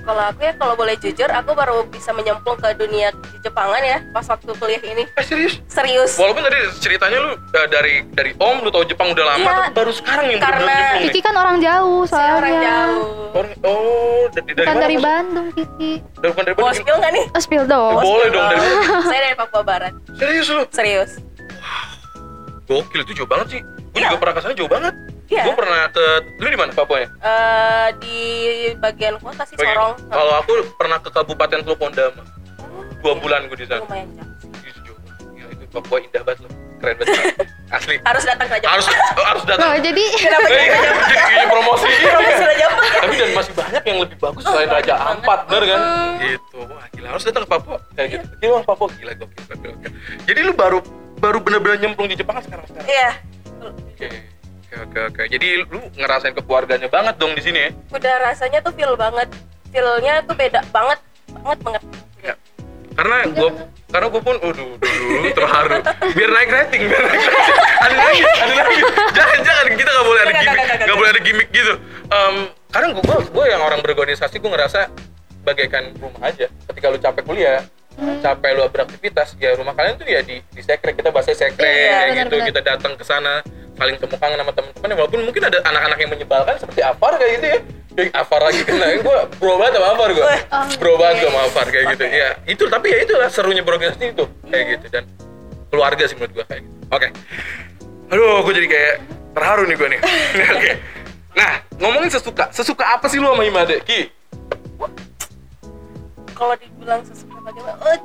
Kalau aku ya kalau boleh jujur, aku baru bisa menyemplung ke dunia di Jepangan ya pas waktu kuliah ini. Eh serius? Serius. Walaupun tadi ceritanya lu eh, dari dari Om lu tahu Jepang udah lama, Iya. baru sekarang yang Karena nyemplung Kiki kan orang jauh Saya soalnya orang jauh. Orang- Oh, dari, dari bukan dari maksud- Bandung Kiki Dari bukan dari Bandung. skill nggak nih? oh, spill dong Oh, Boleh dong dari Saya dari Papua Barat. Serius lu? Serius. Gokil itu jauh banget sih. Gue Iya. juga pernah ke sana jauh banget. Iya. Gue pernah ke lu di mana Papua ya? Eh, di bagian kota sih Bagian- Sorong. Kalau aku pernah ke Kabupaten Teluk Pondama. Dua bulan gue di sana. Lumayan jauh. Ya, itu Papua indah banget loh. Keren banget. Asli. Harus datang ke Raja Harus oh, harus datang. Loh, jadi Kenapa Eh, jadi Raja Ampat? jadi jadi promosi. Promosi Raja Ampat ya? Tapi dan masih banyak yang lebih bagus selain banyak Raja. Ampat, bener kan? Gitu. Wah, gila harus datang ke Papua kayak gitu. Gila orang Papua gila gokil. Jadi lu baru baru bener-bener nyemplung di Jepang sekarang sekarang. Iya. Oke. Oke, oke, oke. Jadi lu ngerasain kekeluarganya banget dong di sini ya? Udah rasanya tuh feel banget. Feelnya tuh beda banget. Banget banget. Ya. Karena gua karena gua pun aduh, aduh, terharu. Biar naik rating, biar naik rating. Ada lagi, ada lagi. Jangan, jangan kita nggak boleh ada gimmick, nggak, nggak boleh ada gimmick gitu. Em, karena gua, gua, gua yang orang berorganisasi gua ngerasa bagaikan rumah aja. Ketika lu capek kuliah, capek lu beraktivitas, ya rumah kalian tuh ya di di sekre kita bahasa sekre Iya, gitu. benar-benar. Kita datang ke sana saling temu kangen sama teman-teman ya, walaupun mungkin ada anak-anak yang menyebalkan seperti Afar kayak gitu ya. Kayak Afar lagi kena gue bro banget sama Afar gue Oh, bro banget gue sama Afar kayak gitu. Ya itu tapi ya itulah serunya berorganisasi itu kayak gitu. Dan keluarga sih menurut gue kayak gitu. Oke. Aduh gue jadi kayak terharu nih gue nih. Oke. Nah ngomongin sesuka sesuka apa sih lu sama Imade Ki? Kalau dibilang sesuka bagaimana? Oh,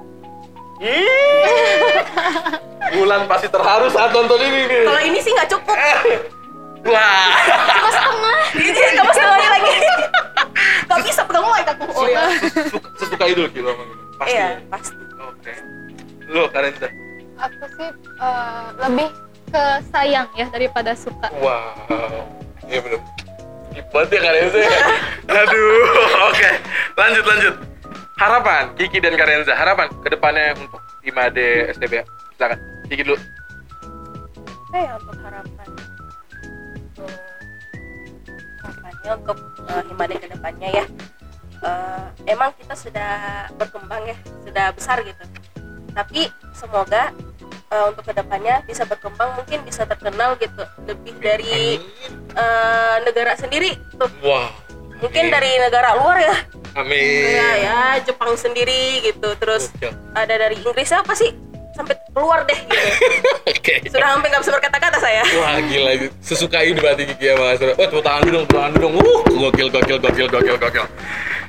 Bulan pasti terharu saat nonton ini nih kalau ini sih nggak cukup. wah Cuma setengah. Ini kamu setengah lagi. Gak bisa pegang mic aku. Oh, iya. sesuka, itu Ki lu sama gue pasti Iya, pasti. oke lu Karenza aku sih eh, lebih ke sayang ya daripada suka Wow, iya bener. Deep banget ya Karenza ya. Aduh, oke. Lanjut, lanjut. Harapan, Kiki dan Karenza. Harapan ke depannya untuk IMADE STBA. Silakan, Kiki dulu. Apa ya untuk harapan? Hmm, harapannya untuk uh, Himade ke depannya ya. Eh, emang kita sudah berkembang ya, sudah besar gitu. Tapi semoga eh, untuk ke depannya bisa berkembang, mungkin bisa terkenal gitu, lebih dari eh, negara sendiri tuh. Wow. Mungkin dari negara luar ya, Amin. ya, ya Jepang sendiri gitu. Terus ada dari Inggris apa sih? Sampai keluar deh gitu. Oke. Sudah hampir nggak bisa berkata-kata saya. Wah gila itu. Sesuka ini berarti Kiki ya Mas. Wah tepuk tangan dulu dong, tepuk tangan dulu dong. Uh, gokil, gokil, gokil, gokil, gokil.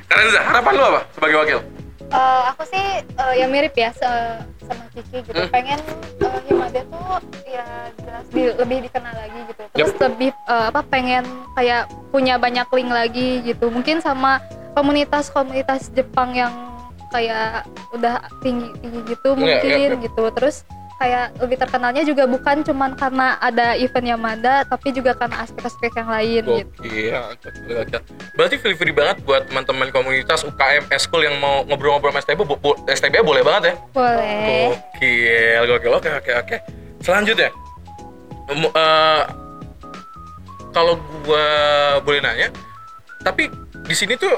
Karenza, harapan lu apa sebagai wakil? Eh, aku sih eh, ya mirip ya se- sama Kiki gitu Hmm. pengen eh, Himade tuh di- lebih dikenal lagi gitu terus lebih eh, apa pengen kayak punya banyak link lagi gitu mungkin sama komunitas-komunitas Jepang yang kayak udah tinggi tinggi gitu Iya, mungkin iya, iya. gitu terus kayak lebih terkenalnya juga bukan cuman karena ada event Yamada tapi juga karena aspek-aspek yang lain gitu. Gokil, gokil, gokil. Berarti free free banget buat teman-teman komunitas UKM Eskul yang mau ngobrol-ngobrol sama STB, bo- STB boleh banget ya? Boleh. Gokil, gokil. Oke, oke, oke. Selanjutnya, Eh, kalau gua boleh nanya, tapi di sini tuh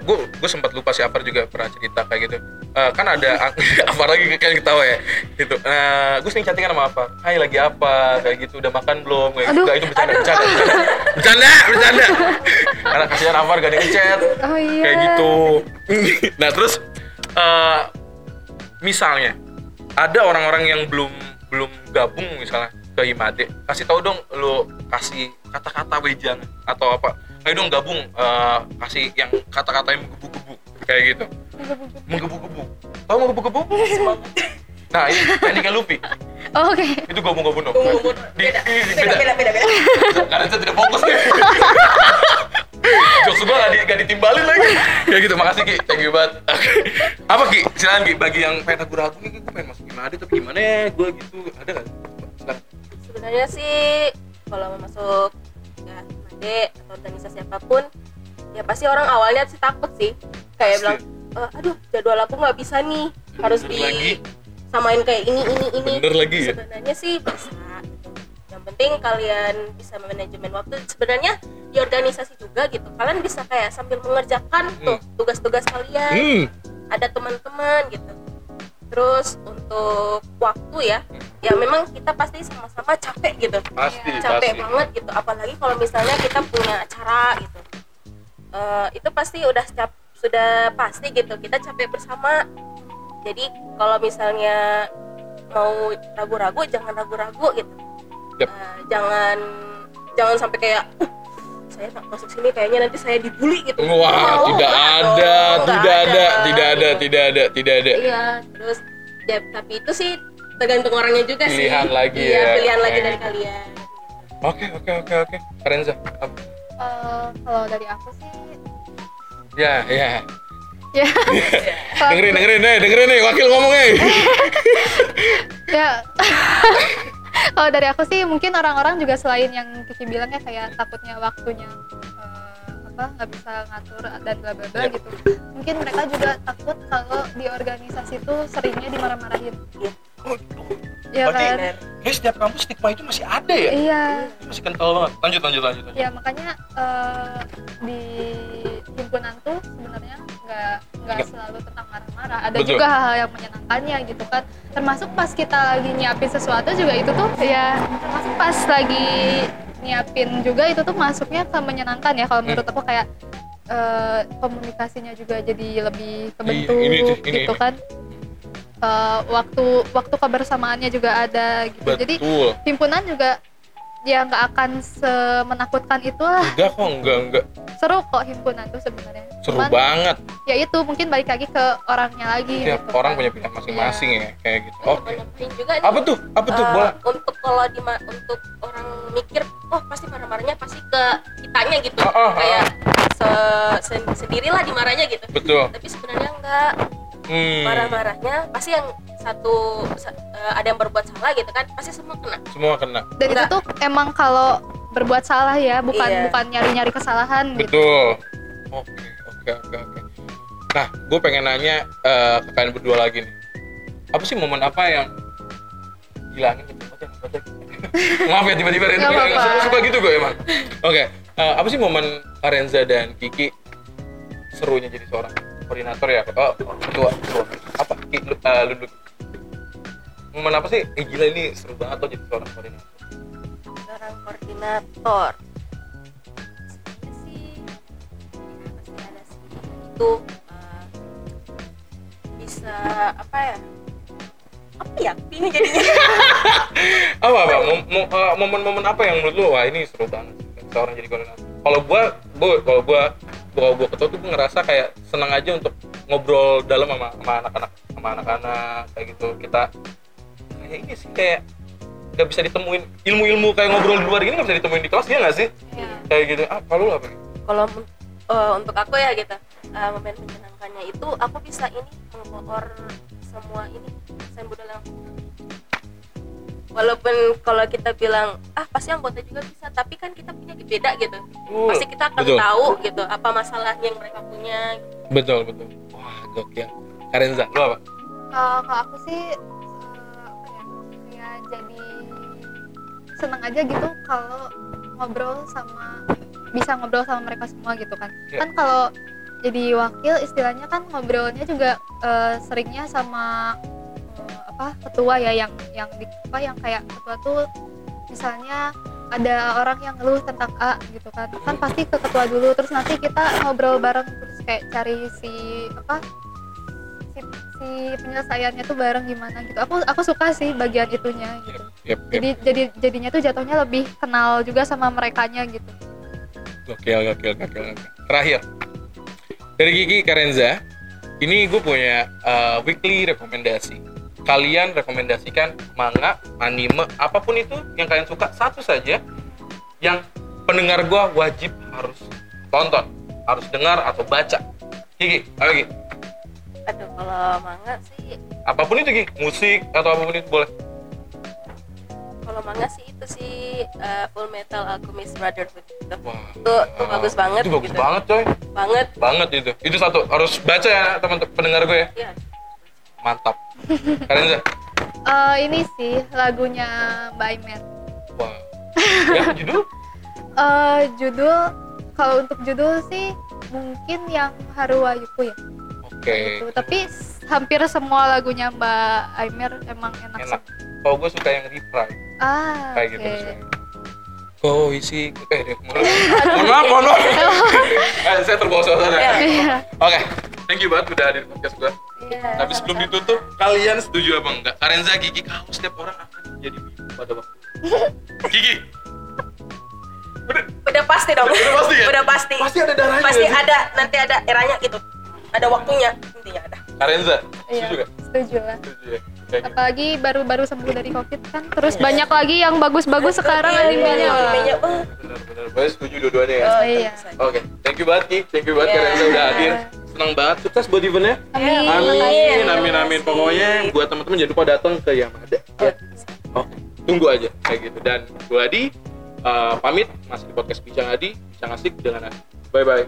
gue gue sempat lupa si Afar juga pernah cerita kayak gitu. Eh, kan ada Afar lagi kayak ketawa ya, gitu. Uh, gue sering chattingan sama Afar. Hai lagi apa? Kayak gitu. Udah makan belum? Kayak gitu. Itu bercanda, bercanda, bercanda, bercanda, bercanda. Karena kasihan Afar gak ada yang ngechat Oh iya. kayak gitu. nah terus eh, misalnya ada orang-orang yang belum belum gabung misalnya ke Himade, kasih tahu dong lu kasih kata-kata wejangan atau apa. Ayo dong gabung eh, kasih yang kata-kata yang menggebu-gebu kayak gitu. Menggebu-gebu. Tahu menggebu-gebu? Nah, ini tekniknya Luffy. Oh, Oke. Itu gabung-gabung dong. Beda. Beda, beda, beda, karena saya tidak fokus nih. Jokes gue gak, di, gak ditimbalin lagi. Kayak gitu, makasih Ki. Thank you banget. Apa Ki? Silakan Ki. Bagi yang pengen ragu-ragu nih, gue pengen masuk gimana tapi gimana ya? Gue gitu. Ada gak? Sebenarnya sih kalau mau masuk ya Made atau organisasi apa pun ya pasti orang awalnya sih takut sih kayak Pasti. bilang "Eh, aduh jadwal aku nggak bisa nih harus Bener di lagi. samain kayak ini ini ini Bener lagi ya? sebenarnya sih bisa gitu. yang penting kalian bisa manajemen waktu sebenarnya di organisasi juga gitu kalian bisa kayak sambil mengerjakan tuh tugas-tugas kalian Hmm. ada teman-teman gitu terus untuk waktu ya ya memang kita pasti sama-sama capek gitu. Pasti, capek pasti. banget gitu apalagi kalau misalnya kita punya acara gitu. Eh, itu pasti udah cap- sudah pasti gitu kita capek bersama. Jadi kalau misalnya mau ragu-ragu jangan ragu-ragu gitu. Yap. Eh, jangan jangan sampai kayak "Uh, saya tak masuk sini kayaknya nanti saya dibully gitu Wah, Oh, tidak ada, tidak ada, tidak ada, tidak ada, tidak ada. Iya, terus ya, tapi itu sih tergantung orangnya juga sih. Pilihan lagi iya, ya. pilihan lagi dari kalian. Oke, oke, oke, oke. Karenza. apa? Eh, kalau dari aku sih Ya, ya. ya Dengerin, dengerin nih, dengerin nih, wakil ngomong nih. ya kalau dari aku sih mungkin orang-orang juga selain yang Kiki bilangnya kayak takutnya waktunya eh, apa nggak bisa ngatur dan bla bla bla Iya. gitu. Mungkin mereka juga takut kalau di organisasi itu seringnya dimarah-marahin Iya. ya Berarti- kan. Kayak setiap kampus stigma itu masih ada ya? iya masih kental banget. Lanjut, lanjut, lanjut. lanjut. ya makanya eh, di himpunan tuh sebenarnya nggak nggak Nggak. selalu tentang marah-marah ada Betul. juga hal-hal yang menyenangkannya gitu kan termasuk pas kita lagi nyiapin sesuatu juga itu tuh ya termasuk pas lagi nyiapin juga itu tuh masuknya ke menyenangkan ya kalau menurut aku kayak eh, komunikasinya juga jadi lebih kebentuk Iya, ini tuh, ini, gitu ini. kan Eh, waktu waktu kebersamaannya juga ada gitu jadi Betul. himpunan juga ya nggak akan semenakutkan itulah Enggak kok, enggak, enggak. seru kok himpunan tuh sebenarnya Seru Cuman, banget. ya itu mungkin balik lagi ke orangnya lagi Tiap gitu orang kan. punya pilihan masing-masing ya, kayak gitu. Oh, Oke. nambahin juga nih. Apa tuh? Apa tuh? Boleh. untuk kalau di untuk orang mikir, oh pasti marah-marahnya pasti ke kitanya gitu. Ah, ah, Kayak se- se- sendirilah dimarahnya gitu. Betul. Tapi sebenarnya enggak. Hmm. Marah-marahnya pasti yang satu sa- eh, ada yang berbuat salah gitu kan, pasti semua kena. Semua kena. dan itu Enggak. tuh emang kalau berbuat salah ya bukan Iya. bukan nyari-nyari kesalahan gitu Betul. Oke, oke, oke, oke. Nah, gue pengen nanya eh, ke kalian berdua lagi nih. Apa sih momen apa yang hilangin. Maaf ya tiba-tiba Renza nggak apa-apa. suka, suka gitu gue emang. Oke, eh, apa sih momen Karenza dan Kiki serunya jadi seorang koordinator ya? Oh, ketua, ketua. Apa? Ki, lu, eh, lu dulu. Momen apa sih? Eh gila ini seru banget loh jadi seorang koordinator. Seorang koordinator. Sebenarnya sih, ya pasti ada sih. Itu eh, bisa apa ya? Apa ya? Ini jadinya. apa apa eh, momen-momen apa yang menurut lu wah ini seru banget seorang jadi koordinator kalau gua gua kalau gua gua gua ketua tuh gua ngerasa kayak senang aja untuk ngobrol dalam sama sama anak-anak sama anak-anak kayak gitu. Kita kayak ini sih kayak nggak bisa ditemuin. Ilmu-ilmu kayak ngobrol di luar ini nggak bisa ditemuin di kelas dia nggak sih? Iya. kayak gitu. Ah kalau lu apa Kalau eh, untuk aku ya gitu, eh, momen menyenangkannya itu aku bisa ini mengkoor semua ini desain budaya yang walaupun kalau kita bilang ah pasti anggota juga bisa tapi kan kita punya beda gitu Hmm, pasti kita akan betul. tahu gitu apa masalahnya yang mereka punya Betul, betul. Wah, gokil. Karenza, lu apa? Kalau kalau aku sih eh, apa ya kayak jadi seneng aja gitu kalau ngobrol sama bisa ngobrol sama mereka semua gitu kan Ya. kan kalau jadi wakil istilahnya kan ngobrolnya juga eh, seringnya sama eh, apa ketua ya yang yang di apa yang kayak ketua tuh misalnya ada orang yang ngeluh tentang A gitu kan kan pasti ke ketua dulu terus nanti kita ngobrol bareng terus kayak cari si apa si, si penyelesaiannya tuh bareng gimana gitu aku aku suka sih bagian itunya gitu Yep, yep. jadi jadi jadinya tuh jatuhnya lebih kenal juga sama merekanya gitu Gokil, gokil, gokil, gokil. Terakhir, dari Kiki Karenza, ini gue punya uh, weekly rekomendasi. Kalian rekomendasikan manga, anime, apa pun itu yang kalian suka, satu saja yang pendengar gue wajib harus tonton, harus dengar atau baca. Kiki, apa Kiki? aduh kalau manga sih Apa pun itu Kiki, musik atau apa pun itu boleh. kalau manga sih itu sih uh, Full Metal Alchemist Brotherhood gitu. Wah, Tuh, tuh bagus banget Itu bagus gitu. banget coy, banget banget itu. Itu satu, harus baca ya teman-teman pendengar gue ya. ya Mantap. Karenza, Eh, ini sih lagunya Mbak Aimer wah. Ya, judul? Eh, judul kalau untuk judul sih mungkin yang Haruwayuku ya Oke. gitu. tapi hampir semua lagunya Mbak Aimer emang enak, Enak. Kalau gue suka yang reply ah kayak oke gitu misalnya. Kau isi eh mohon maaf, mohon maaf. Eh, saya terbawa suasana. Iya. Iya. Thank you banget udah hadir di podcast gue. Iya, Tapi sebelum ditutup, kalian setuju apa enggak? Karenza, Gigi, kalau setiap orang akan menjadi wibu pada waktu. Gigi, udah, udah pasti dong Udah pasti ya? udah pasti pasti ada darahnya. pasti sih? ada nanti ada eranya gitu ada waktunya intinya ada Karenza, Iya, setuju gak? setuju lah Setuju ya. Kayak gitu. apalagi baru-baru sembuh dari covid kan terus banyak lagi yang bagus-bagus sekarang Iya, animenya iya, animenya wah Bener-bener, gue setuju dua-duanya ya. Oh, iya. Oke, thank you banget Ki, thank you banget Iya. Karenza udah hadir. Senang banget, sukses buat eventnya. amin Amin, amin, amin. Pokoknya buat teman-teman jangan lupa datang ke Yamada. Ya. Oke, tunggu aja kayak gitu. Dan gue Adi uh, pamit masih di podcast Bincang Adi, Bincang Asik dengan Adi. Bye bye.